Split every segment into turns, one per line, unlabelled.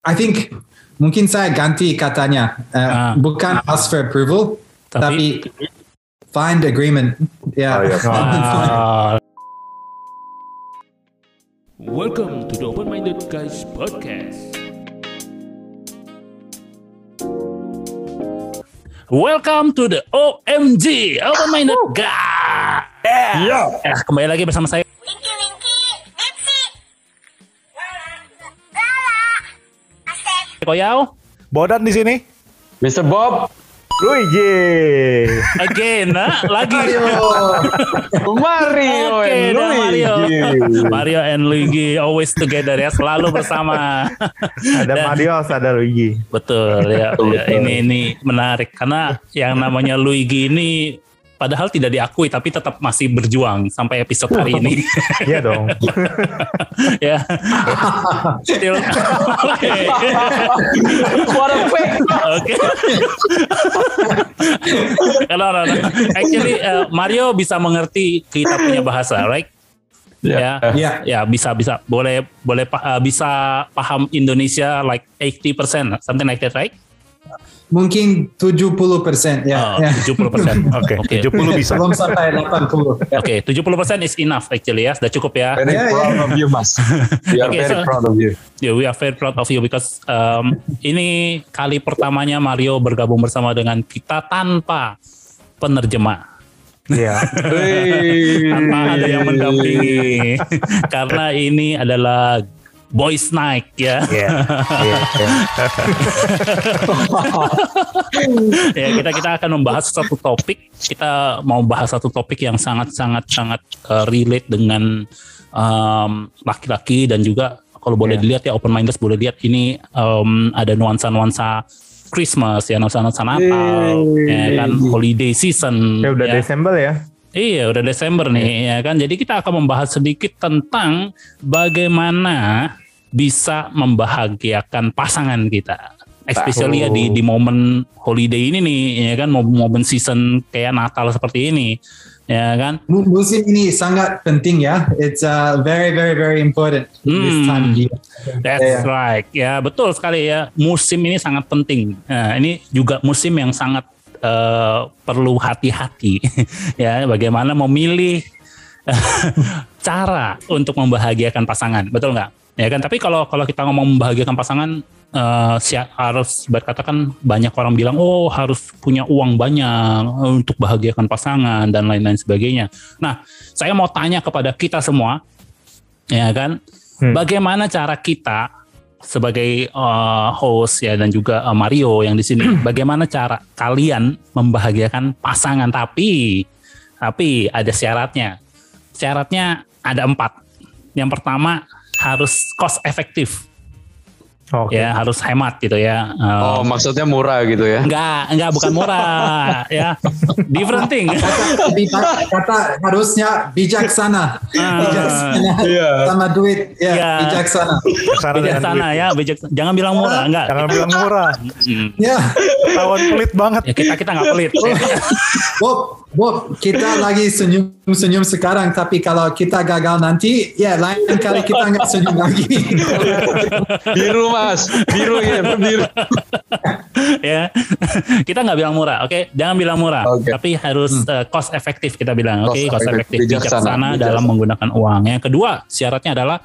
I think mungkin saya ganti katanya. Uh,
Ah.
Bukan ask for approval,
Tapi-
tapi, find agreement. Yeah.
Oh, iya.
Ah,
Welcome to the Open Minded Guys podcast.
Welcome to the OMG Open Minded Guy. Yeah. Eh, kembali lagi bersama saya. Koyao.
Bodan di sini.
Mr. Bob,
Luigi.
Again, nah, lagi.
Mario,
Oke,
and
dah, Mario.
Luigi.
Mario and Luigi always together ya, selalu bersama.
Ada
Dan-
Marios, ada Luigi.
Betul ya,
Betul,
ya,
betul.
ini ini menarik karena yang namanya Luigi ini padahal tidak diakui tapi tetap masih berjuang sampai episode hari ini
Iya dong.
ya. Still oke.
What a fake.
Oke. No, no. actually uh, Mario bisa mengerti kita punya bahasa, right? Ya,
Yeah.
ya bisa bisa boleh boleh uh, bisa paham Indonesia like 80% something like that, right?
Mungkin 70%.
Oh,
Ya. yeah.
70 persen.
Oke,
Oke.
70 bisa.
Belum sampai 80. Ya.
Oke, 70% is enough actually ya, sudah cukup ya.
Very
Yeah,
proud of you, Mas. We are
Okay,
very
so-
proud of you.
Yeah, we are very proud of you because um, ini kali pertamanya Mario bergabung bersama dengan kita tanpa penerjemah.
Iya.
tanpa ada yang mendampingi karena ini adalah boys night ya
Iya. Iya. iya.
ya kita kita akan membahas satu topik kita mau bahas satu topik yang sangat sangat sangat uh, relate dengan um, laki-laki dan juga kalau boleh
Iya.
dilihat ya open minded boleh lihat ini um, ada nuansa-nuansa Christmas ya nuansa-nuansa Natal ya kan holiday season
Ya udah
ya.
Desember ya.
Iya, udah Desember nih ya kan. Jadi kita akan membahas sedikit tentang bagaimana bisa membahagiakan pasangan kita. Especially ya di di momen holiday ini nih ya kan momen season kayak Natal seperti ini. Ya kan?
Mu- Musim ini sangat penting ya. It's uh, very, very, very important this
Hmm.
time of year.
That's
Yeah.
right. Ya, betul sekali ya. Musim ini sangat penting. Nah, ini juga musim yang sangat eh, perlu hati-hati ya bagaimana memilih cara untuk membahagiakan pasangan. Betul nggak? Ya kan, tapi kalau kalau kita ngomong membahagiakan pasangan si- harus berkatakan banyak orang bilang oh harus punya uang banyak untuk bahagiakan pasangan dan lain-lain sebagainya. Nah, saya mau tanya kepada kita semua ya kan
Hmm.
bagaimana cara kita sebagai uh, host ya dan juga uh, Mario yang di sini. Bagaimana cara kalian membahagiakan pasangan? Tapi tapi ada syaratnya. Syaratnya ada empat. Yang pertama harus cost efektif
Oke.
ya harus hemat gitu ya Uh,
Oh, maksudnya murah gitu ya?
enggak enggak bukan murah ya different thing
Kata, kata harusnya bijaksana. Bijaksana
Iya.
sama duit. Ya,
Iya.
bijaksana.
Bijaksana
duit.
ya bijak jangan bilang murah enggak
Jangan bilang murah.
Ya.
Tawan pelit banget.
ya kita kita nggak pelit ya.
Bob, Bob, kita lagi senyum-senyum sekarang, tapi kalau kita gagal nanti, ya lain kali kita nggak senyum lagi.
Biru, Mas. Biru ya, biru.
ya kita nggak bilang murah oke jangan bilang murah
Oke.
tapi harus uh, cost efektif kita bilang oke
Cost
cost
efektif,
bijaksana,
bijaksana.
dalam menggunakan uang yang kedua syaratnya adalah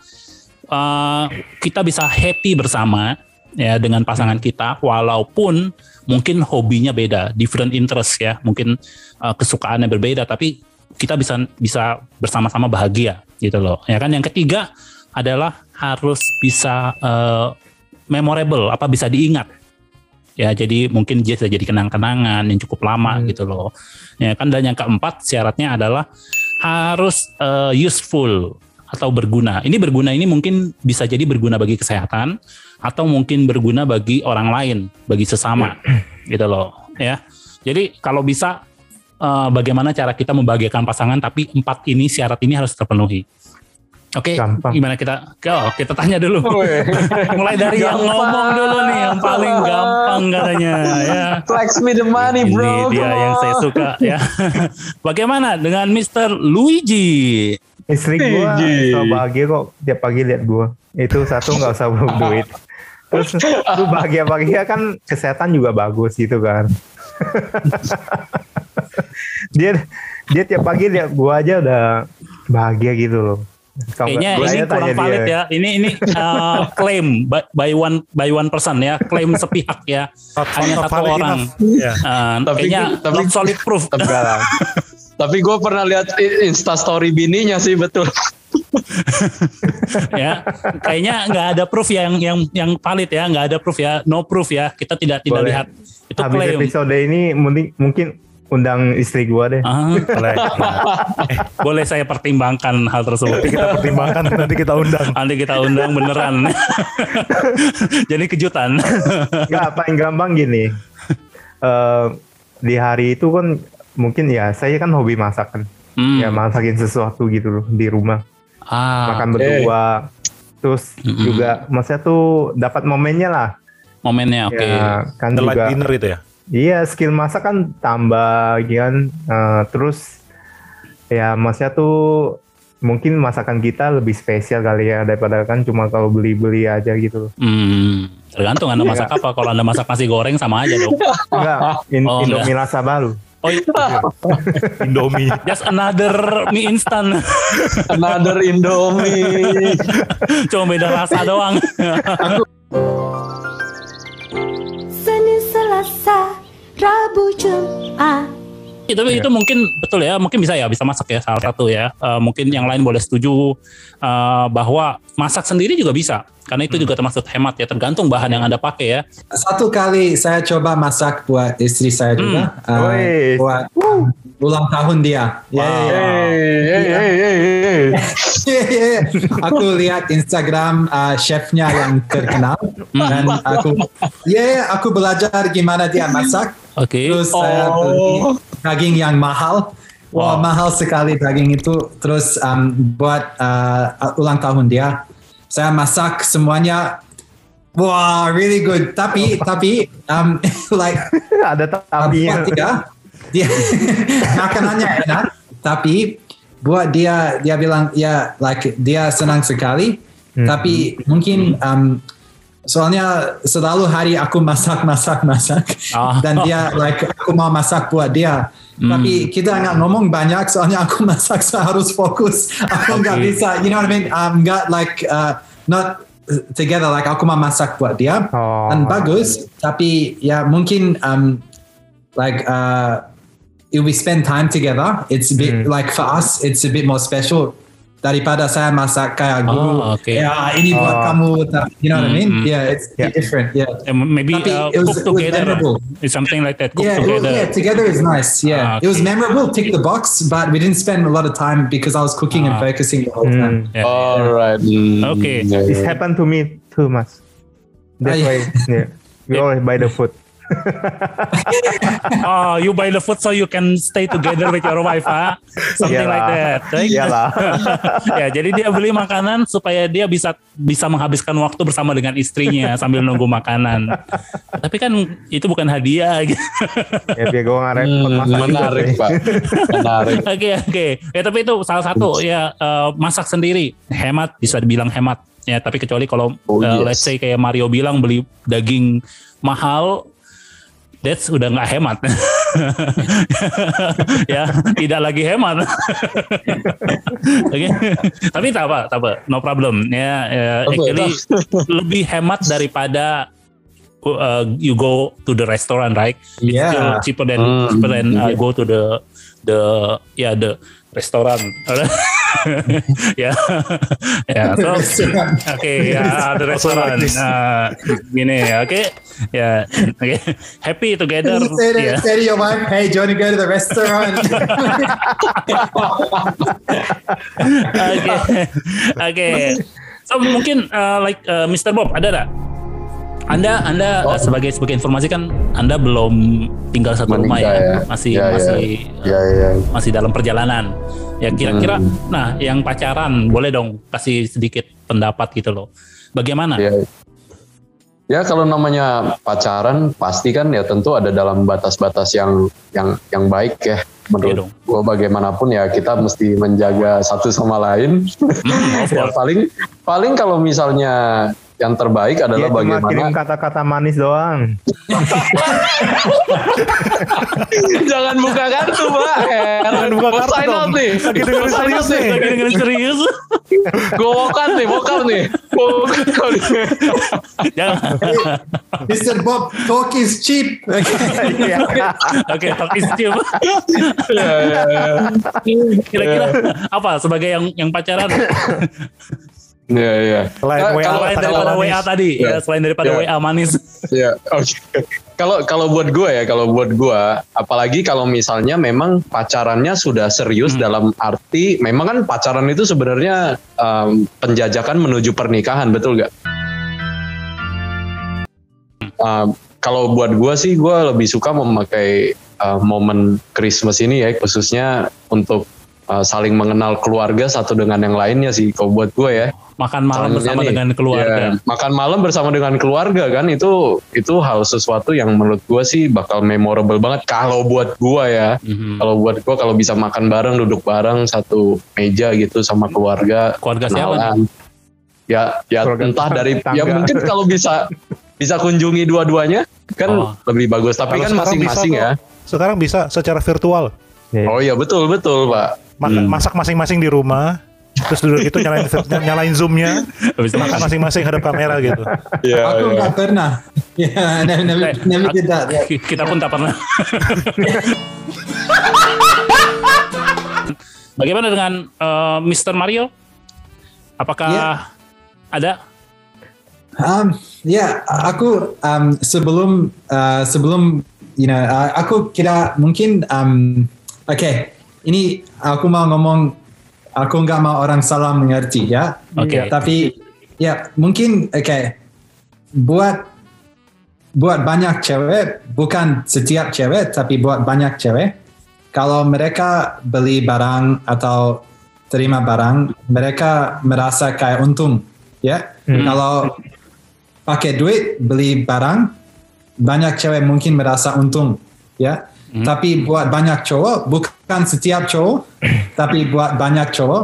uh, kita bisa happy bersama ya dengan pasangan kita walaupun mungkin hobinya beda different interest ya. Mungkin uh, kesukaannya berbeda tapi kita bisa bisa bersama-sama bahagia gitu loh. Ya kan? Yang ketiga adalah harus bisa uh, memorable apa bisa diingat. Ya jadi mungkin dia bisa jadi kenang-kenangan yang cukup lama
Hmm.
gitu loh. Ya kan? Dan yang keempat syaratnya adalah harus uh, useful atau berguna. Ini berguna ini mungkin bisa jadi berguna bagi kesehatan atau mungkin berguna bagi orang lain bagi sesama gitu loh ya jadi kalau bisa uh, bagaimana cara kita membahagiakan pasangan tapi empat ini syarat ini harus terpenuhi Oke,
Gampang.
gimana kita? Oh, kita tanya dulu.
Weh.
Mulai dari yang
Gampang.
ngomong dulu nih, yang paling gampang katanya. Ya.
Flex me the money,
Ini
bro.
dia
Come
yang saya suka ya. Bagaimana dengan Mr. Luigi?
Istri gue selalu bahagia kok tiap pagi lihat gue. Itu satu nggak usah buang duit.
Terus lu bahagia-bahagia kan kesehatan juga bagus gitu kan. dia dia tiap pagi lihat gua aja udah bahagia gitu loh.
Kayaknya ini kurang valid
dia.
ya. Ini ini uh, klaim by, by one by one person ya, klaim sepihak ya.
Not-
Hanya
not
satu orang.
Iya.
Uh,
Tapi-
kayaknya
tapi-
not solid proof.
Lah.
Tapi gue pernah lihat Insta story bininya sih betul.
ya, kayaknya nggak ada proof ya yang yang yang valid ya, nggak ada proof ya, no proof ya. Kita tidak tidak
Boleh.
lihat. Itu
Habis
klaim.
episode ini mungkin mungkin undang istri gua deh.
Ah,
Boleh.
boleh saya pertimbangkan hal tersebut.
Nanti kita pertimbangkan, nanti kita undang.
Nanti kita undang beneran. Jadi kejutan.
Enggak, paling gampang gini. Eh, di hari itu kan mungkin ya saya kan hobi masak kan.
Hmm.
Ya masakin sesuatu gitu loh di rumah.
Ah,
Makan berdua. Terus
Mm-mm.
juga maksudnya tuh dapat momennya lah.
momennya oke.
Ya kan
The
juga.
dinner itu ya.
Iya, skill masak kan tambah gitu kan. Eh, terus ya maksudnya tuh mungkin masakan kita lebih spesial kali ya daripada kan cuma kalau beli-beli aja gitu.
Hmm, tergantung Anda masak apa. Kalau Anda masak nasi goreng sama aja dong.
Enggak, in-
Oh,
Indomie rasa baru.
Oh, iya.
Indomie.
just another mie instan.
Another Indomie.
Cuma beda rasa doang.
Senin, Selasa, Rabu, Jumat.
Ya, tapi itu mungkin betul ya, mungkin bisa ya, bisa masak ya salah satu ya. Eh, mungkin yang lain boleh setuju eh, bahwa masak sendiri juga bisa, karena itu juga termasuk hemat ya, tergantung bahan yang anda pakai ya.
Satu kali saya coba masak buat istri saya juga. uh, buat ulang tahun dia.
Hey.
Ya, ya, ya. Aku lihat Instagram uh, chefnya yang terkenal dan aku ya ya, aku belajar gimana dia masak.
Oke.
Terus saya
Oh.
beli daging yang mahal. Wah,
Wow.
mahal sekali daging itu. Terus um, buat uh, ulang tahun dia, saya masak semuanya. Wah, really good. Tapi tapi um, like
Ada
buat
tapinya.
dia, dia makanannya enak, tapi buat dia dia bilang ya like dia senang sekali, tapi mungkin um, soalnya selalu hari aku masak masak masak
Ah.
dan dia like aku mau masak buat dia. Tapi kita nggak ngomong banyak soalnya aku masak saya harus fokus. Aku nggak
Okay.
bisa, you know what I mean? Um, nggak like uh, not together like aku mau masak buat dia
Oh.
dan bagus. Tapi ya mungkin um, like uh, if we spend time together, it's a bit like for us, it's a bit more special daripada saya masak kayak guru.
Oh, okay.
Ya ini buat
Oh.
kamu, tapi- you know what I mean?
Mm, mm.
Yeah, it's
Yeah.
different. Yeah.
Eh, maybe
Tapi
uh,
it was-
cook
it was
together.
memorable.
It's something like that. Cook
Yeah, it was-
together.
yeah, together is nice. Yeah,
Ah,
it was
okay.
memorable. Tick the box, but we didn't spend a lot of time because I was cooking
Ah.
and focusing the whole time.
Hmm.
Yeah.
Alright. Hmm,
Okay.
ya,
It
ya.
happened to me too much. That's
Ah,
why
yeah.
yeah, we always buy the food.
Oh, you buy the food so you can stay together with your wife, ah? Something like that. right?
Iyalah.
ya, jadi dia beli makanan supaya dia bisa bisa menghabiskan waktu bersama dengan istrinya sambil nunggu makanan. Tapi kan itu bukan hadiah. gitu.
ya biar gue nggak repot
Hmm, menarik pak. Menarik.
Oke oke. Ya tapi itu salah satu ya eh, masak sendiri hemat bisa dibilang hemat. Ya tapi kecuali kalau
Oh, yes.
let's say kayak Mario bilang beli daging mahal That's udah nggak hemat, ya tidak lagi hemat. Oke, tapi tak apa, tak apa, no problem. Ya, ya, actually lebih hemat daripada uh, you go to the restaurant, right? It's
Yeah.
still cheaper than
Hmm,
cheaper than uh,
iya.
go to the the ya the restoran. ya, ya. So, oke, ya the restoran. Nah, gini, oke, ya, oke. Happy together.
say, to,
ya.
say to your wife, hey, do you want to go to the restaurant?
Oke, oke. So mungkin uh, like uh, Mr. Bob ada nggak? Anda Anda uh, sebagai sebagai informasi kan Anda belum tinggal satu rumah
Menikah
ya,
ya.
masih
Ya, ya.
masih
Ya ya.
masih dalam perjalanan. Ya kira-kira,
Hmm.
nah yang pacaran boleh dong kasih sedikit pendapat gitu loh. Bagaimana?
Ya. Ya kalau namanya pacaran pasti kan ya tentu ada dalam batas-batas yang yang yang baik ya menurut
dong.
gua bagaimanapun ya kita mesti menjaga satu sama lain.
Hmm,
ya paling paling kalau misalnya yang terbaik adalah
cuma kirim
bagaimana
kata-kata manis doang.
jangan buka kartu pak
Jangan buka kartu
sign out nih
Lagi dengerin serius nih.
Lagi dengerin serius.
gue vokat nih vokat nih.
Jangan.
Mr. Bob, talk is cheap.
Iya.
Oke, talk is cheap.
Iya, iya.
Kira-kira apa sebagai yang yang pacaran
Iya, iya.
Selain
Nah,
WA,
kalau-
selain daripada
manis.
WA tadi,
Iya.
ya selain daripada
Iya.
WA manis.
Iya, oke. Kalau kalau buat gue ya, kalau buat gue, apalagi kalau misalnya memang pacarannya sudah serius dalam arti, memang kan pacaran itu sebenarnya em, penjajakan menuju pernikahan, betul gak? Em, kalau buat gue sih, gue lebih suka memakai eh, momen Christmas ini ya, khususnya untuk eh, saling mengenal keluarga satu dengan yang lainnya sih. Kalau buat gue ya.
Makan malam
Soalnya
bersama
nih,
dengan keluarga.
ya, makan malam bersama dengan keluarga kan itu itu hal sesuatu yang menurut gue sih bakal memorable banget kalau buat gue ya.
Mhm.
Kalau buat gue kalau bisa makan bareng, duduk bareng satu meja gitu sama keluarga.
Keluarga siapa?
Ya, ya
Keluarga
entah dari
tetangga.
ya mungkin kalau bisa bisa kunjungi dua-duanya kan
Oh.
lebih bagus. Tapi
Kalau
kan masing-masing ya.
Sekarang bisa secara virtual.
Oh iya betul betul pak.
Ma-
Hmm.
Masak masing-masing di rumah. Terus duduk itu nyalain nyalain zoomnya, makan masing-masing hadap kamera gitu.
Iya.
Aku
iya.
nggak pernah. Ya, never,
Eh,
never
ak-
did that. Yeah.
Kita pun tak pernah. Bagaimana dengan eh, Mr. Mario? Apakah
Ya.
ada?
Um, ya, aku um, sebelum uh, sebelum you know, uh, aku kira mungkin um, oke, okay, ini aku mau ngomong, aku nggak mau orang salah mengerti ya.
Oke.
Tapi ya mungkin oke, okay, buat buat banyak cewek, bukan setiap cewek, tapi buat banyak cewek, kalau mereka beli barang atau terima barang, mereka merasa kayak untung, ya. Kalau pakai duit beli barang, banyak cewek mungkin merasa untung, ya. Tapi buat banyak cowok, bukan setiap cowok, tapi buat banyak cowok,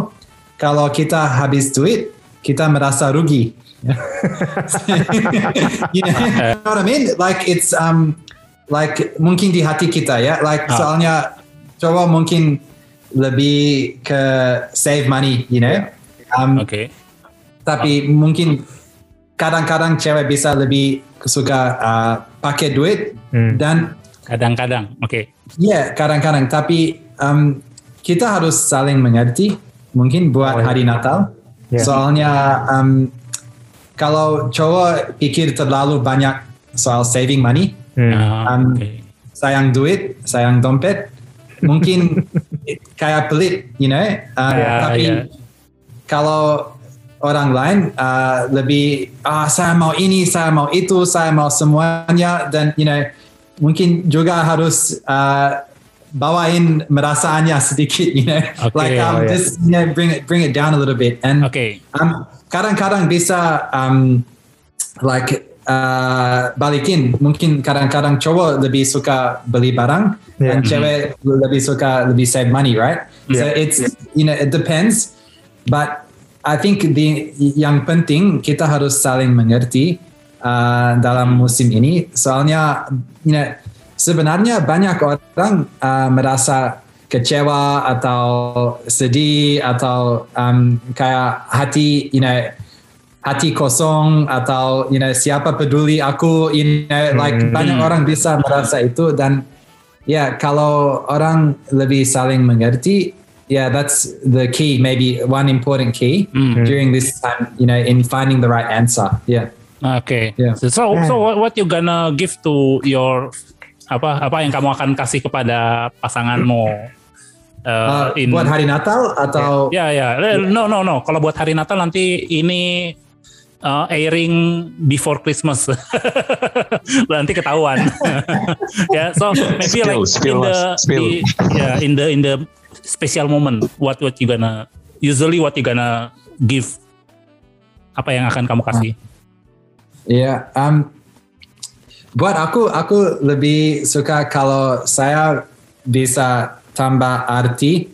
kalau kita habis duit, kita merasa rugi. you know, you know what I mean? Like it's um like mungkin di hati kita ya, like
Ah.
soalnya cowok mungkin lebih ke save money, you know. Um,
Oke.
tapi mungkin kadang-kadang cewek bisa lebih suka uh, pakai duit
Hmm.
dan
Kadang-kadang. Oke.
ya kadang-kadang tapi um, kita harus saling mengerti mungkin buat
Oh,
hari Natal
Ya.
soalnya um, kalau cowok pikir terlalu banyak soal saving money
Hmm.
Ah,
Um,
oke.
sayang duit sayang dompet mungkin kayak pelit you know Uh,
Ya,
tapi
ya.
kalau orang lain uh, lebih ah saya mau ini saya mau itu saya mau semuanya dan you know mungkin juga harus uh, bawain merasaannya sedikit you know
Oke,
like um,
oh, ya.
just you know, bring it bring it down a little bit and
Oke.
um, kadang-kadang bisa um, like uh, balikin mungkin kadang-kadang cowok lebih suka beli barang
Yeah.
dan cewek lebih suka lebih save money right so
Yeah.
it's you know it depends but I think the yang penting kita harus saling mengerti uh, dalam musim ini soalnya you know sebenarnya banyak orang uh, merasa kecewa atau sedih atau um, kayak hati you know hati kosong atau you know siapa peduli aku you know like banyak orang bisa merasa itu dan ya kalau orang lebih saling mengerti yeah that's the key maybe one important key
Hmm.
during this time you know in finding the right answer yeah
Oke.
Yeah.
So, so so what, what you gonna give to your apa apa yang kamu akan kasih kepada pasanganmu?
Uh,
Uh, in,
buat hari Natal atau
Ya ya, Eh, no no no. Kalau buat hari Natal nanti ini uh, airing before Christmas, nanti ketahuan. ya, so maybe like
Spill, spill,
in the,
spill.
the yeah, in the in the special moment, what what you gonna usually what you gonna give? Apa yang akan kamu kasih?
Ya, um, buat aku aku lebih suka kalau saya bisa tambah arti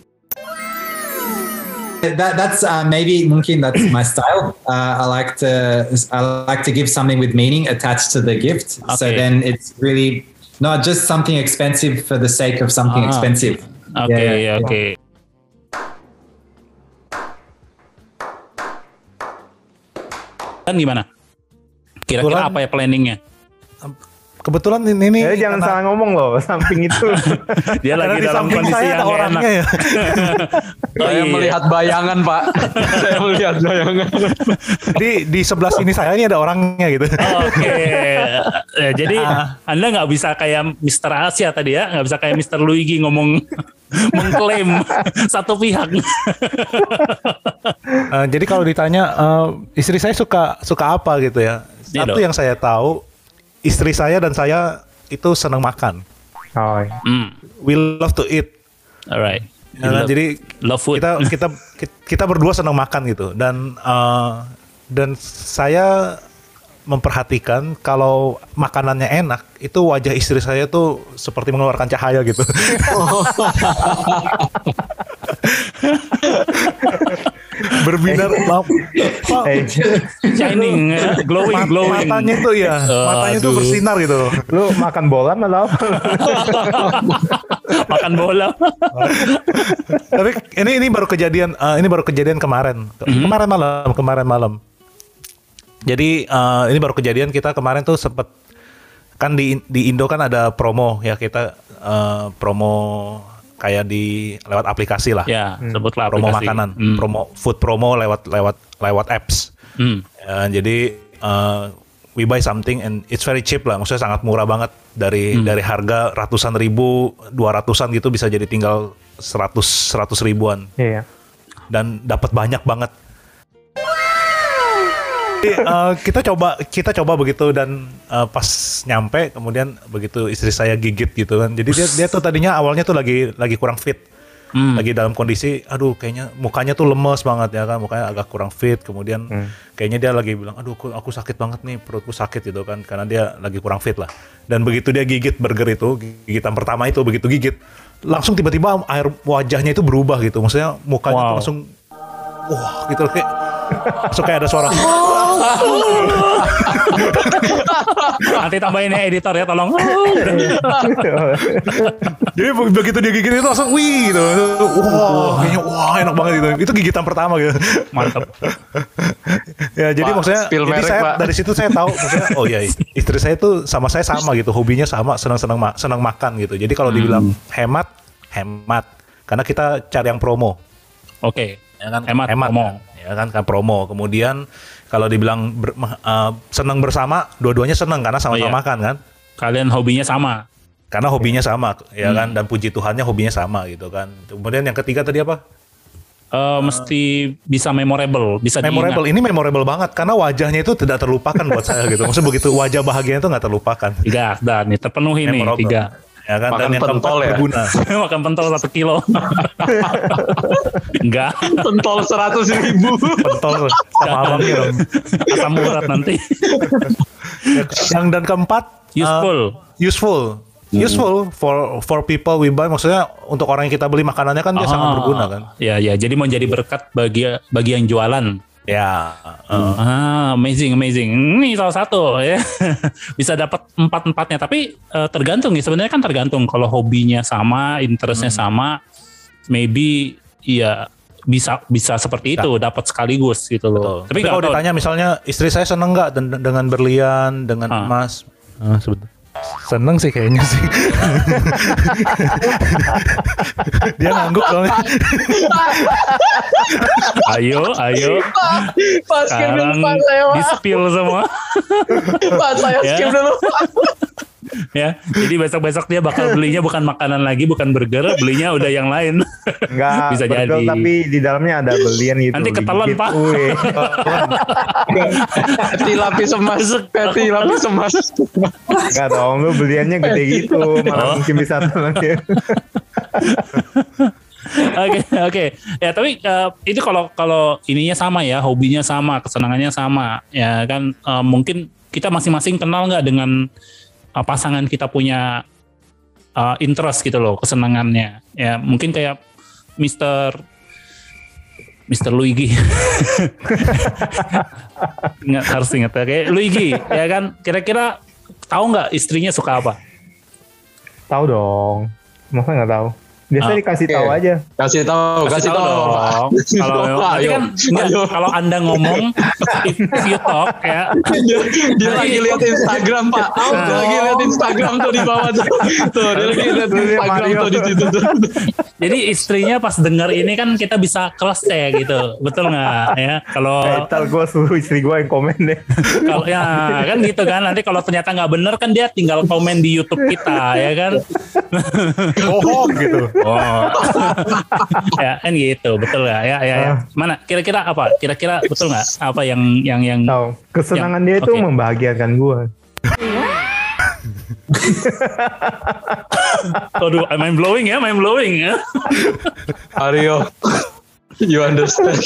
that that's uh, maybe mungkin that's my style. Uh, I like to I like to give something with meaning attached to the gift. So
Okay.
then it's really not just something expensive for the sake of something
Ah.
expensive.
Oke,
Yeah, yeah.
oke. Dan gimana? Kira-kira apa ya planningnya?
Kebetulan ini, ini
Eh, jangan
karena-
salah ngomong loh, samping itu.
Dia
karena
lagi
di
dalam
samping
kondisi
saya
yang
ada
nggak
orangnya
enak.
ya.
Oh,
Saya
iya.
melihat bayangan pak. Saya melihat bayangan.
Di di sebelah sini saya ini ada orangnya gitu.
Oke, Eh, jadi Anda nggak bisa kayak Mr. Asia tadi ya, nggak bisa kayak Mr. Luigi ngomong mengklaim satu pihak.
Eh, jadi kalau ditanya eh, istri saya suka suka apa gitu ya.
Iya
Satu yang saya tahu istri saya dan saya itu senang makan.
Oh.
Hmm,
We love to eat.
alright.
Ya kan?
Love-
jadi
love food.
kita kita kita berdua senang makan gitu dan eh, dan saya memperhatikan kalau makanannya enak itu wajah istri saya tuh seperti mengeluarkan cahaya gitu. Berbinar lamp- Pak,
Eh,
shining, ya, glowing,
mat-
glowing.
matanya tuh ya, matanya tuh
Aduh.
bersinar gitu.
lu makan bola apa?
Makan bola.
Tapi ini ini baru kejadian eh, ini baru kejadian kemarin. Ke- Kemarin malam, kemarin malam. Jadi eh, ini baru kejadian kita kemarin tuh sempet kan di di Indo kan ada promo ya kita eh, promo kayak di lewat aplikasi lah.
ya, sebutlah
promo
aplikasi.
makanan,
Hmm.
promo food promo lewat lewat lewat apps.
Hmm.
Ya, jadi eh, we buy something and it's very cheap lah, maksudnya sangat murah banget dari dari harga ratusan ribu, dua ratusan gitu bisa jadi tinggal seratus seratus ribuan
Iya.
dan dapat banyak banget. Jadi, eh, kita coba kita coba begitu dan eh, pas nyampe kemudian begitu istri saya gigit gitu kan. Jadi dia dia tuh tadinya awalnya tuh lagi lagi kurang fit.
Hmm.
Lagi dalam kondisi aduh kayaknya mukanya tuh lemes banget ya kan, mukanya agak kurang fit. Kemudian kayaknya dia lagi bilang aduh aku, aku sakit banget nih, perutku sakit gitu kan karena dia lagi kurang fit lah. Dan begitu dia gigit burger itu, gigitan pertama itu begitu gigit langsung tiba-tiba air wajahnya itu berubah gitu. Maksudnya mukanya tuh
Wow.
langsung wah gitu kayak kayak ada suara
Nanti tambahin ya editor ya, tolong.
jadi be- begitu dia gigit itu langsung wih gitu wah kayaknya wah enak banget gitu itu gigitan pertama gitu
Mantap.
ya jadi
Pak,
maksudnya jadi
merek,
saya
Pak.
dari situ saya tahu maksudnya oh iya istri saya tuh sama saya sama gitu hobinya sama senang-senang ma- senang makan gitu jadi kalau dibilang hemat hemat karena kita cari yang promo
Oke.
ya kan
Hemat,
hemat
promo.
kan? Ya kan kan promo kemudian kalau dibilang ber- eh, senang bersama dua-duanya senang karena sama-sama
Oh, iya.
makan kan
Kalian hobinya sama.
karena hobinya sama ya
Hmm.
kan dan puji Tuhannya hobinya sama gitu kan kemudian yang ketiga tadi apa
Eh, mesti bisa memorable, bisa
memorable
diingat.
ini memorable banget karena wajahnya itu tidak terlupakan buat saya gitu maksudnya begitu wajah bahagianya itu nggak terlupakan
Tiga, dan nih terpenuhi nih
Memorable.
tiga.
Ya kan
Makan
dan
pentol ya?
berguna
Makan pentol satu kilo. Enggak,
Pentol seratus ribu.
pentol sama abangnya dong
asam urat nanti.
yang dan keempat uh,
Useful.
useful useful for for people we buy maksudnya untuk orang yang kita beli makanannya kan dia sangat
Ah,
berguna kan
Ya, ya. Jadi menjadi berkat bagi bagi yang jualan.
Ya uh,
Ah, amazing, amazing. Ini salah satu ya. Bisa dapat empat empatnya. Tapi eh, tergantung ya. Sebenarnya kan tergantung. Kalau hobinya sama, interestnya
Hmm.
sama, maybe ya bisa bisa seperti itu. Dapat sekaligus gitu loh.
Tapi,
Tapi
kalau ditanya misalnya istri saya seneng nggak den- dengan berlian, dengan
Ah.
emas? Ah, sebetulnya. Seneng sih kayaknya sih. Dia ngangguk soalnya.
Ayo, ayo.
Pak skip dulu
Sekarang
pak saya
di spill semua.
Pak saya
Ya.
skip dulu.
Ya. Jadi besok-besok dia bakal belinya bukan makanan lagi, bukan burger, belinya udah yang lain.
Enggak,
Bisa
burger,
jadi.
tapi di dalamnya ada belian gitu.
Nanti ketelan. Pak.
Hati lapis emas. Hati lapis emas.
Enggak dong, lu beliannya gede gitu, malah mungkin bisa telan.
Oke oke ya tapi eh, itu kalau kalau ininya sama ya hobinya sama kesenangannya sama ya kan eh, mungkin kita masing-masing kenal nggak dengan eh, pasangan kita punya eh, interest gitu loh kesenangannya ya mungkin kayak Mister Mr. Luigi. Ingat harus ingat ya. Kayak Luigi, ya kan? Kira-kira tahu nggak istrinya suka apa?
Tahu dong. Masa nggak tahu? Biasanya
Ah,
dikasih tahu aja.
Kasih tahu, kasih, tahu.
dong. Kalau nanti
Ayo,
kan enggak,
ayo.
kalau Anda ngomong if, if you talk ya
dia, dia lagi lihat Instagram pak dia lagi lihat Instagram tuh di bawah tuh tuh dia lagi lihat Instagram tuh di situ tuh
Jadi istrinya pas denger ini kan kita bisa kelas ya gitu, betul nggak ya? Kalau
Eh, ntar gue suruh istri gue yang komen deh.
kalau ya kan gitu kan nanti kalau ternyata nggak bener kan dia tinggal komen di YouTube kita ya kan?
Bohong gitu.
Oh, ya kan gitu, betul nggak? Ya ya, ya. Mana kira-kira apa? Kira-kira betul nggak? Apa yang yang yang
Tahu. Kesenangan dia
Yang-
itu
oke.
membahagiakan gue.
Aduh, main blowing ya, main blowing ya.
Mario you understand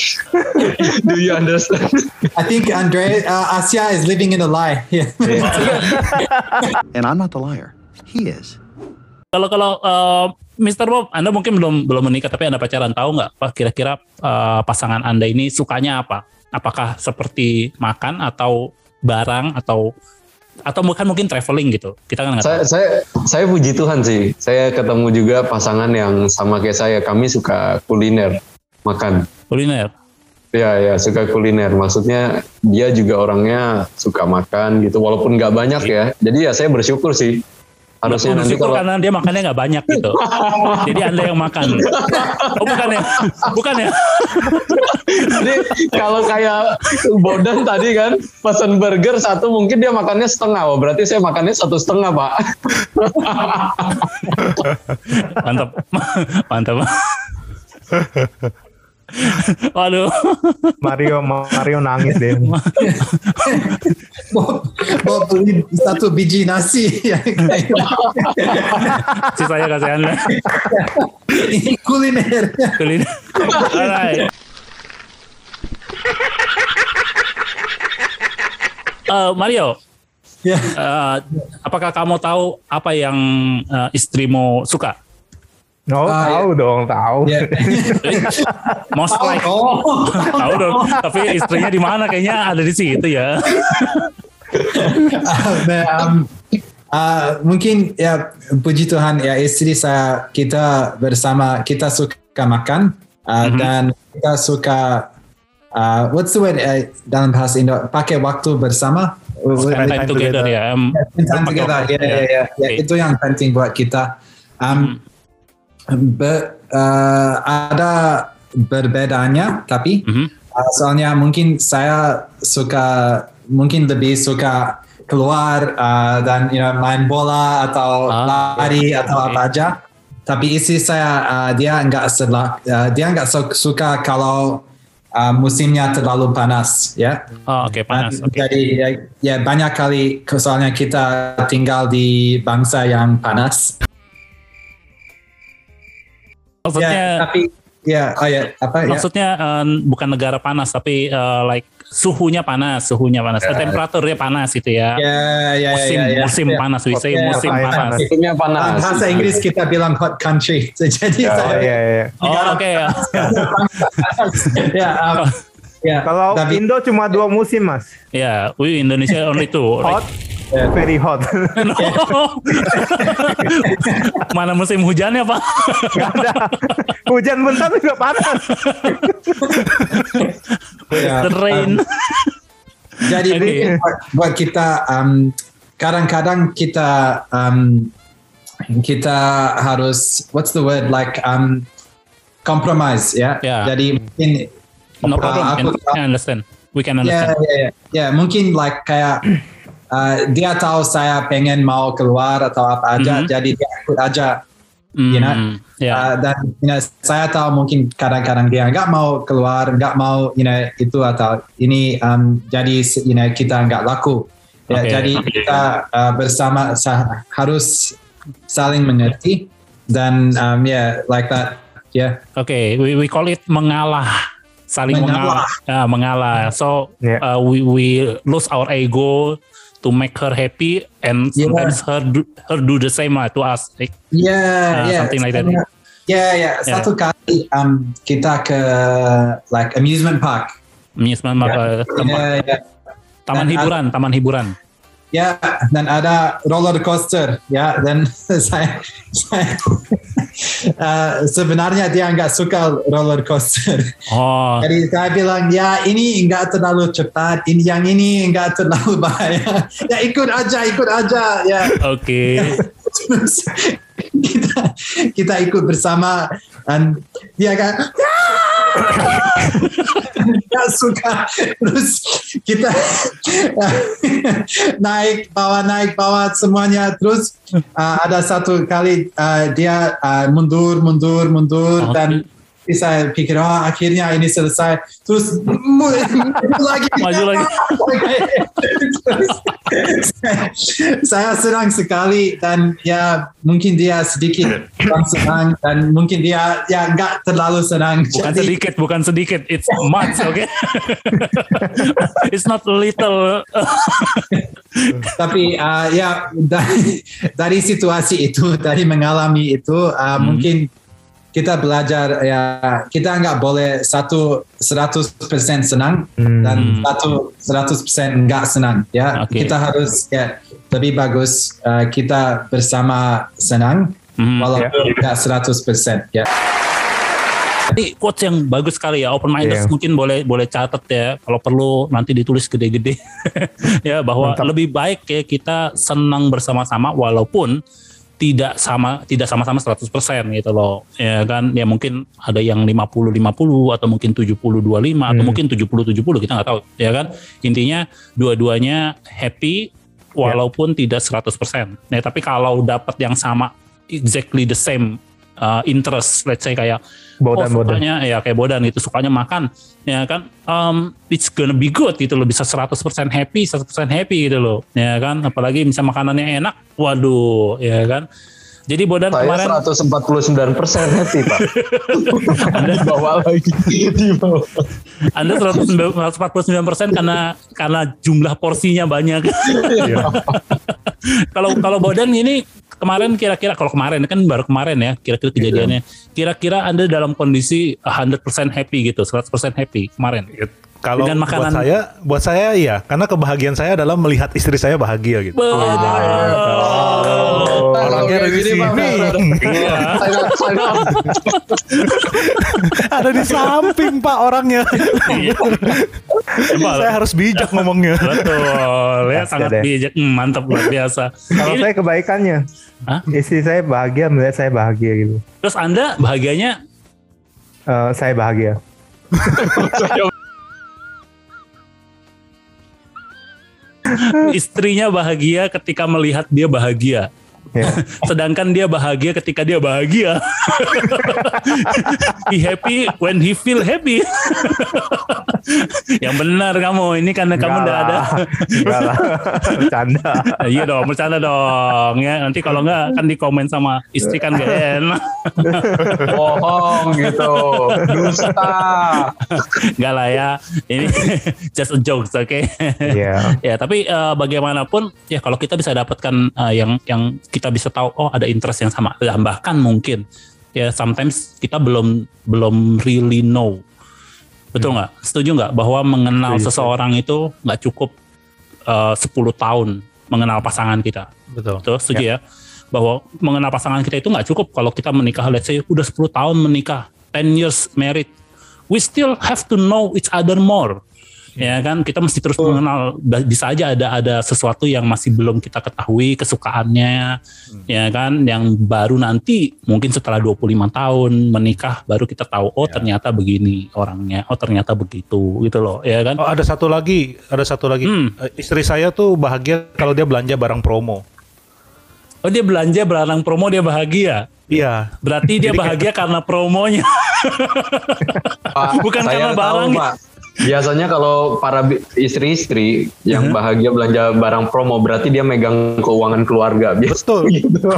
do you understand
I think Andre uh, Asia is living in a lie. Yeah.
And I'm not the liar. He is.
Kalau kalau eh, Mr. Bob, Anda mungkin belum belum menikah tapi Anda pacaran tahu nggak? Pak kira-kira eh, pasangan Anda ini sukanya apa? Apakah seperti makan atau barang atau atau bukan mungkin traveling gitu? Kita kan
saya
tahu.
saya saya puji Tuhan sih saya ketemu juga pasangan yang sama kayak saya kami suka kuliner makan
Kuliner.
Ya ya suka kuliner. Maksudnya dia juga orangnya suka makan gitu. Walaupun nggak banyak ya. Jadi ya saya bersyukur sih. Harusnya nanti
Bersyukur
kalau
karena dia makannya nggak banyak gitu. Jadi Anda yang makan. Oh bukan ya? Bukan ya?
Jadi kalau kayak Bodan tadi kan pesan burger satu mungkin dia makannya setengah. Oh, berarti saya makannya satu setengah pak.
Mantap. Mantap. Waduh.
Mario Mario nangis deh.
Bob, Bob beli satu biji nasi.
Sisanya kasih Anda.
Ini kuliner.
Kuliner. Alright. Eh, Mario,
Ya.
eh, apakah kamu tahu apa yang eh, istrimu suka?
Oh
Ah,
tahu dong tahu.
Ya.
Most like
Oh,
tahu dong. Tapi istrinya di mana? Kayaknya ada di situ ya.
Nah, um, uh, mungkin ya puji Tuhan ya istri saya kita bersama kita suka makan uh, dan kita suka uh, what's the word uh, dalam bahasa Indo pakai waktu bersama
Spend time together ya.
Spend time together ya, ya, itu yang penting buat kita um, be- uh, ada berbedanya tapi
Mhm.
uh, soalnya mungkin saya suka mungkin lebih suka keluar uh, dan you know, main bola atau
Ah,
lari atau
oke.
apa aja tapi istri saya uh, dia nggak selak uh, dia nggak su- suka kalau uh, musimnya terlalu panas ya
Oh, oke panas.
dan
Oke.
Jadi ya, ya banyak kali soalnya kita tinggal di bangsa yang panas.
Maksudnya
Ya, tapi ya oh ya apa ya?
maksudnya eh, bukan negara panas tapi eh, like suhunya panas, suhunya panas, Eh, temperaturnya panas gitu ya.
Ya ya ya
musim
ya, ya.
musim
Ya.
panas, we say
Ya,
musim
panas.
panas.
Musimnya panas.
Dalam bahasa Inggris kita bilang hot country. Jadi
Oh
saya
iya iya.
Oh, oke ya.
ya um, ya
Kalau
tapi
Indo cuma dua musim mas.
Ya, we Indonesia only two.
Hot,
Ya.
very hot.
No. Mana musim hujannya pak?
Gak ada. Hujan bentar juga panas.
ya,
The rain.
Jadi mungkin buat, buat kita um, kadang-kadang kita um, kita harus what's the word like um, compromise ya.
Ya.
Jadi mungkin
No problem.
uh, aku,
Can, can understand. We can
ya
understand.
ya ya ya mungkin like kayak uh, dia tahu saya pengen mau keluar atau apa aja
Mhm.
jadi dia ikut aja
Hmm,
you know,
ya.
Uh, dan you know, saya tahu mungkin kadang-kadang dia nggak mau keluar, nggak mau you know, itu atau ini um, jadi you know, kita nggak laku. Ya. Jadi kita uh, bersama sa- harus saling mengerti dan um, yeah like that. Yeah.
Oke, we we call it mengalah, saling mengalah,
Mengalah.
Ya, mengalah. So
Yeah.
uh, we we lose our ego to make her happy, and
Yeah.
sometimes her do, her do the same lah to us. Like,
Yeah,
Uh,
yeah.
something like that.
Soalnya- Ya, ya. Satu kali um, kita ke like amusement park.
Amusement park, eh, tempat
Ya, ya.
taman
Dan
hiburan, taman hiburan.
Ya, dan ada roller coaster, ya, dan saya, saya uh, sebenarnya dia nggak suka roller coaster.
Oh,
Jadi saya bilang, ya ini nggak terlalu cepat, ini yang ini nggak terlalu bahaya. Ya ikut aja, ikut aja, ya.
oke.
Terus kita kita ikut bersama dan dia kan nggak suka terus kita naik bawah naik bawah semuanya terus uh, ada satu kali uh, dia uh, mundur mundur mundur
Oke.
dan saya pikir oh akhirnya ini selesai terus maju lagi
Maju lagi.
Saya, saya senang sekali dan ya mungkin dia sedikit senang dan mungkin dia ya nggak terlalu senang
Bukan
Jadi-
sedikit, bukan sedikit. It's much, oke? It's not little.
tapi uh, ya dari, dari situasi itu dari mengalami itu uh, mungkin kita belajar ya kita nggak boleh satu 100% senang
Hmm.
dan satu 100% nggak senang ya
Oke.
kita harus ya lebih bagus uh, kita bersama senang
Hmm.
walaupun nggak 100% ya
Ini quotes yang bagus sekali ya, open minded
Iya.
mungkin boleh boleh catat ya. Kalau perlu nanti ditulis gede-gede ya bahwa
Mantap.
lebih baik ya kita senang bersama-sama walaupun tidak sama tidak sama-sama 100% gitu loh. Ya kan ya mungkin ada yang 50 50 atau mungkin 70 25 atau
Hmm.
mungkin 70 70 kita nggak tahu ya kan. Intinya dua-duanya happy walaupun tidak 100%. Nah, tapi kalau dapat yang sama exactly the same uh, interest let's say kayak
Bodan,
oh,
bodan.
sukanya ya kayak bodan itu sukanya makan ya kan um, it's gonna be good gitu loh bisa 100% happy 100% happy gitu loh ya kan apalagi bisa makanannya enak waduh ya kan jadi bodan
Saya
kemarin
149 persen happy pak. Anda bawa lagi di bawah.
Anda 149% karena karena jumlah porsinya banyak. Kalau kalau Bodan ini kemarin kira-kira kalau kemarin kan baru kemarin ya kira-kira kejadiannya. Kira-kira Anda dalam kondisi 100% happy gitu, 100% happy kemarin.
Kalau
Dengan
buat
makanan-
saya, buat saya iya, karena kebahagiaan saya adalah melihat istri saya bahagia gitu.
Bodan.
Orangnya ada di sini.
Iya.
Ada di samping Pak orangnya.
Iya.
saya harus bijak ngomongnya.
Betul, ya sangat bijak, Hmm, mantap luar biasa.
Kalau saya kebaikannya,
Hah?
istri saya bahagia melihat saya bahagia gitu.
terus Anda bahagianya
Eh, saya bahagia.
istrinya bahagia ketika melihat dia bahagia.
Ya.
Sedangkan dia bahagia ketika dia bahagia. he happy when he feel happy. Yang benar kamu, ini karena kamu
Enggak
udah ada.
Enggak lah. Bercanda.
iya dong, bercanda dong ya. Nanti kalau enggak kan di komen sama istri kan gak enak.
bohong gitu. Dusta.
Enggak lah ya. Ini just a joke, oke?
Iya.
ya tapi eh, bagaimanapun ya kalau kita bisa dapatkan eh, yang yang kita bisa tahu oh ada interest yang sama. Dan bahkan mungkin ya sometimes kita belum belum really know. Betul nggak? Setuju nggak? Bahwa mengenal
Setuju.
seseorang itu nggak cukup eh, 10 tahun mengenal pasangan kita.
Betul.
betul? Setuju ya. bahwa mengenal pasangan kita itu nggak cukup kalau kita menikah let's say udah 10 tahun menikah 10 years married. We still have to know each other more ya kan kita mesti terus mengenal Da- bisa aja ada ada sesuatu yang masih belum kita ketahui kesukaannya ya kan yang baru nanti mungkin setelah 25 tahun menikah baru kita tahu oh ternyata begini orangnya oh ternyata begitu gitu loh ya kan
Oh, ada satu lagi, ada satu lagi.
Hmm.
Eh, Istri saya tuh bahagia kalau dia belanja barang promo.
oh dia belanja barang promo dia bahagia
Iya.
berarti dia bahagia karena promonya
Pak,
Bukan karena
tahu,
barang.
Pak. Biasanya kalau para istri-istri yang bahagia belanja barang promo berarti dia megang keuangan keluarga.
Betul,
gitu.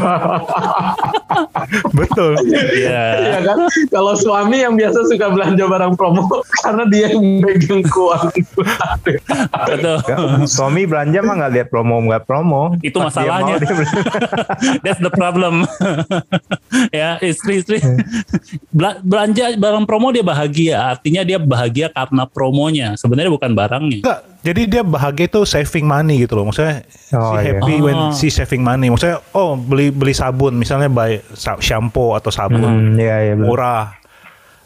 betul.
Iya.
Iya kan? Kalau suami yang biasa suka belanja barang promo karena dia yang megang keuangan keluarga.
Betul.
Suami belanja mah nggak lihat promo nggak promo.
Itu
Pas dia
masalahnya.
mau, dia beli.
That's the problem. ya istri-istri Bela- belanja barang promo dia bahagia. Artinya dia bahagia karena promonya. Sebenarnya bukan barangnya.
Enggak, jadi dia bahagia itu saving money gitu loh. Maksudnya
Oh,
si
iya.
happy when
Oh.
si saving money. Maksudnya oh beli beli sabun misalnya buy sa- shampoo atau sabun
Hmm, iya iya
murah.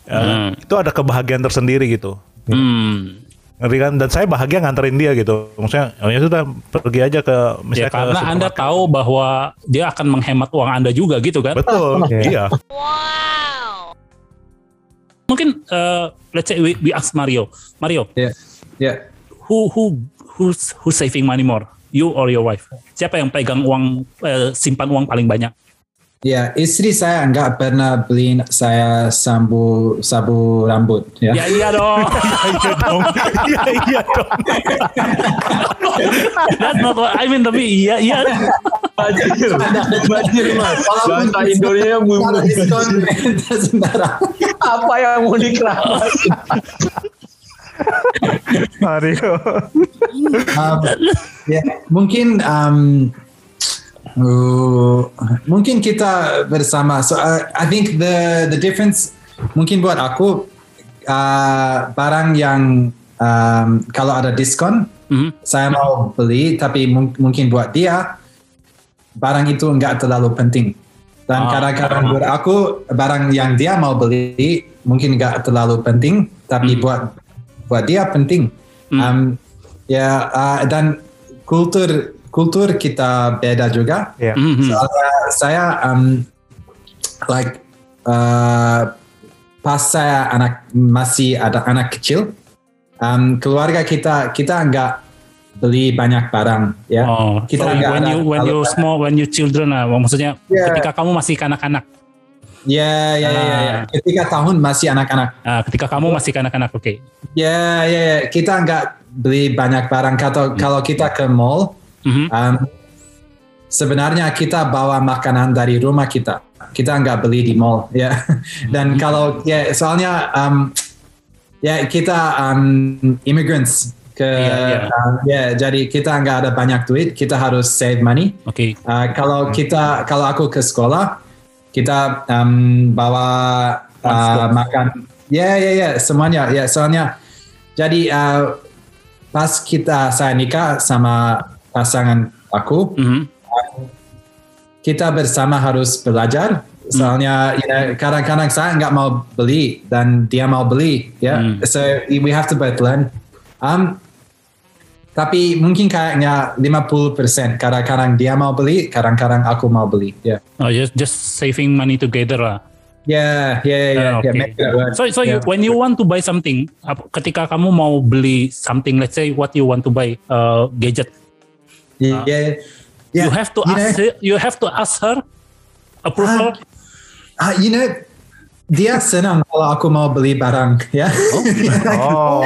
Ya,
Hmm.
Itu ada kebahagiaan tersendiri gitu.
Hmm.
Ngerti kan? Dan saya bahagia nganterin dia gitu. Maksudnya oh ya sudah pergi aja ke
Ya
misalnya ke
karena Anda
supermarket.
tahu bahwa dia akan menghemat uang Anda juga gitu kan.
Betul.
Iya.
iya.
Mungkin uh, let's say we, we ask Mario. Mario,
Ya, ya.
who who who's who's saving money more? You or your wife? Siapa yang pegang uang eh, simpan uang paling banyak?
Ya, istri saya nggak pernah beliin saya sabu sabu rambut. Ya.
Ya iya dong.
Iya dong. Iya iya dong.
That's not what I mean tapi iya iya.
Bajir, bajir mas. Bahasa Indonesia
Kalau diskon sembarang.
apa yang mau dikeramas?
Mario.
Um, ya, mungkin um, uh, mungkin kita bersama. So uh, I think the the difference mungkin buat aku uh, barang yang um, kalau ada diskon
Mhm.
saya mau beli tapi mung- mungkin buat dia barang itu enggak terlalu penting dan
Ah.
kadang-kadang buat aku barang yang dia mau beli mungkin enggak terlalu penting tapi buat buat dia penting
Hmm.
Um, ya uh, dan kultur kultur kita beda juga
Iya.
Mhm.
Soalnya saya um, like uh, pas saya anak masih ada anak kecil, um, keluarga kita kita nggak beli banyak barang ya.
Oh,
Kita
so when
ada
you when you
terlalu-
small when you children lah, maksudnya
Yeah.
ketika kamu masih kanak-kanak.
Ya ya ya, ya, ya.
Ah.
Ketika tahun masih anak-anak.
Ah, ketika kamu masih kanak-kanak, oke.
Ya ya ya. Kita nggak beli banyak barang. Kalau kalau kita ke mall,
Mhm.
um, sebenarnya kita bawa makanan dari rumah kita. Kita nggak beli di mall, ya. Dan kalau ya soalnya um, ya kita um, immigrants ke
Iya, iya.
um, ya jadi kita nggak ada banyak duit, kita harus save money.
Oke.
Uh, kalau kita kalau aku ke sekolah, kita um, bawa uh, makan. Ya ya ya semuanya ya soalnya jadi uh, pas kita saya nikah sama pasangan aku,
Mhm.
kita bersama harus belajar. Soalnya ya, kadang-kadang saya nggak mau beli dan dia mau beli, ya.
Hmm.
So we have to both learn. Um, tapi mungkin kayaknya 50% kadang-kadang dia mau beli, kadang-kadang aku mau beli, ya.
Oh, just just saving money together lah.
Ya, ya, ya,
Ah,
ya. make it work.
So, so you,
Ya.
when you want to buy something, ketika kamu mau beli something, let's say what you want to buy, uh, gadget,
Ya, ya.
you have to
you
ask
know,
her, you have to ask her approval.
ah, you know, dia senang kalau aku mau beli barang, ya.
Oh.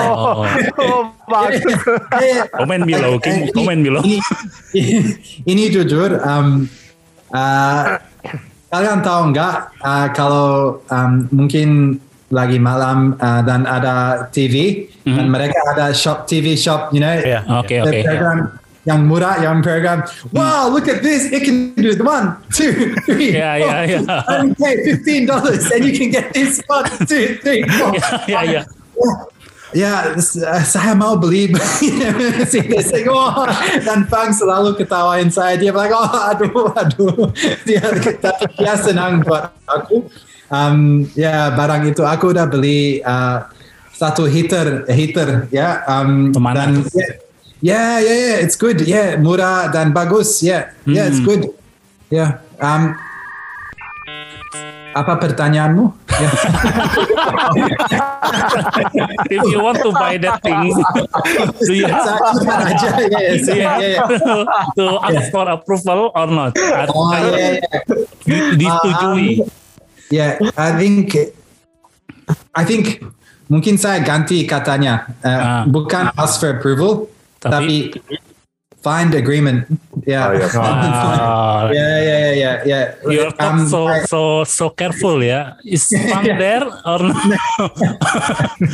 Oh,
Oh, bagus.
Ya, ya.
komen below, King.
Ini-
Komen below.
Ini, ini jujur, um, uh, kalian tahu nggak uh, kalau um, mungkin lagi malam uh, dan ada TV dan mereka ada shop TV shop, you know,
Iya.
Oke,
the
oke.
program yang murah, yang program. Wow, look at this! It can do one, two, three.
Yeah, yeah,
four.
yeah.
Only pay fifteen dollars, and you can get this one, two, three, four.
Ya, ya.
Ya, s- uh, saya mau beli. Say, oh, dan Fang selalu ketawain saya. Dia bilang, oh, aduh, aduh. Dia, dia senang buat aku. Um, ya, barang itu aku udah beli uh, satu heater, heater, ya. Um, dan ya, ya, ya, ya, it's good. Ya, murah dan bagus. Ya, ya, it's good. Ya, um, apa pertanyaanmu? Ya.
If you want to buy that thing, do you have
aja,
do you
ya,
have
ya.
to ask for approval or not?
Oh, yeah, yeah.
Di- Disetujui.
Yeah, I think I think mungkin saya ganti katanya. Uh,
Ah.
Bukan ask for approval,
Tapi-
tapi, find agreement. Ya.
Oh.
Ah,
Ya, ya, ya, ya, ya.
You're
Um,
so
I-
so so careful ya. Is fun there or no?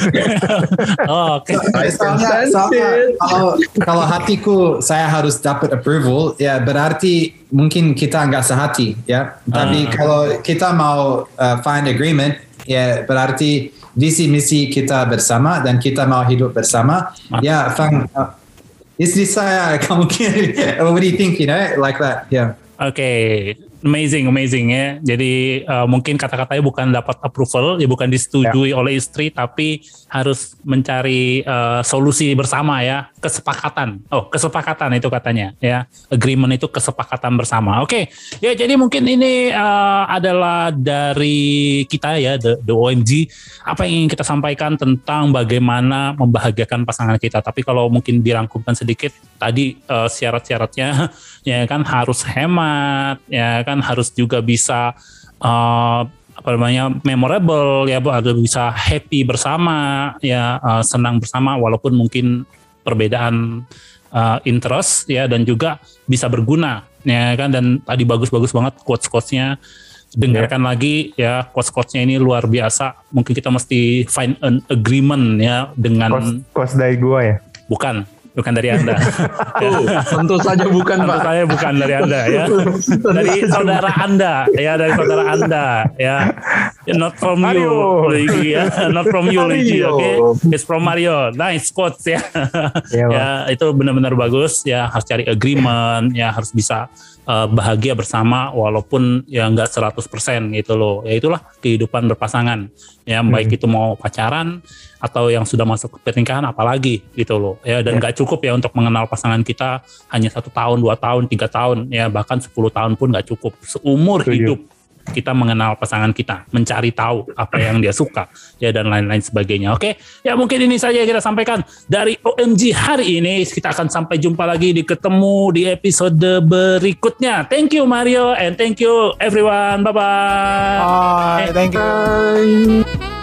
oh, Oke.
soalnya, soalnya kalau kalau hatiku saya harus dapat approval ya berarti mungkin kita nggak sehati ya tapi
Ah.
kalau kita mau uh, find agreement ya berarti visi misi kita bersama dan kita mau hidup bersama ya Fang uh, istri saya kamu what do you think you know like that? Yeah.
Oke, amazing, amazing ya. Jadi uh, mungkin kata-katanya bukan dapat approval, ya bukan disetujui oleh istri, tapi harus mencari uh, solusi bersama ya, kesepakatan. Oh, kesepakatan itu katanya ya, agreement itu kesepakatan bersama. Oke, ya jadi mungkin ini uh, adalah dari kita ya, the, the OMG, apa yang ingin kita sampaikan tentang bagaimana membahagiakan pasangan kita. Tapi kalau mungkin dirangkumkan sedikit, tadi uh, syarat-syaratnya ya kan harus hemat ya kan harus juga bisa uh, apa namanya memorable ya Bu, ada bisa happy bersama ya uh, senang bersama walaupun mungkin perbedaan uh, interest ya dan juga bisa berguna ya kan dan tadi bagus-bagus banget quotes-quotesnya. Dengarkan lagi ya quotes-quotesnya ini luar biasa. Mungkin kita mesti find an agreement ya dengan
kos dari gua ya.
bukan bukan dari anda
tentu saja bukan
Tentu
Pak.
saya bukan dari Anda ya. Dari saudara Anda ya, dari saudara Anda ya. Not from you. Luigi ya. Not from you, Luigi. Oke, it's from Mario. Nice quotes ya.
Iya, Bang.
ya, itu benar-benar bagus ya. Harus cari agreement ya, harus bisa uh, bahagia bersama walaupun ya nggak 100% gitu loh. Ya itulah kehidupan berpasangan. Ya, baik itu mau pacaran atau yang sudah masuk ke pernikahan apalagi gitu loh. Ya dan nggak cukup ya untuk mengenal pasangan kita hanya satu tahun, dua tahun, tiga tahun, ya bahkan 10 tahun pun nggak cukup. Seumur
Setuju.
hidup kita mengenal pasangan kita, mencari tahu apa yang dia suka, ya dan lain-lain sebagainya. Oke, ya mungkin ini saja yang kita sampaikan dari OMG hari ini. Kita akan sampai jumpa lagi di ketemu di episode berikutnya. Thank you Mario and thank you everyone. Bye bye.
Bye, thank you.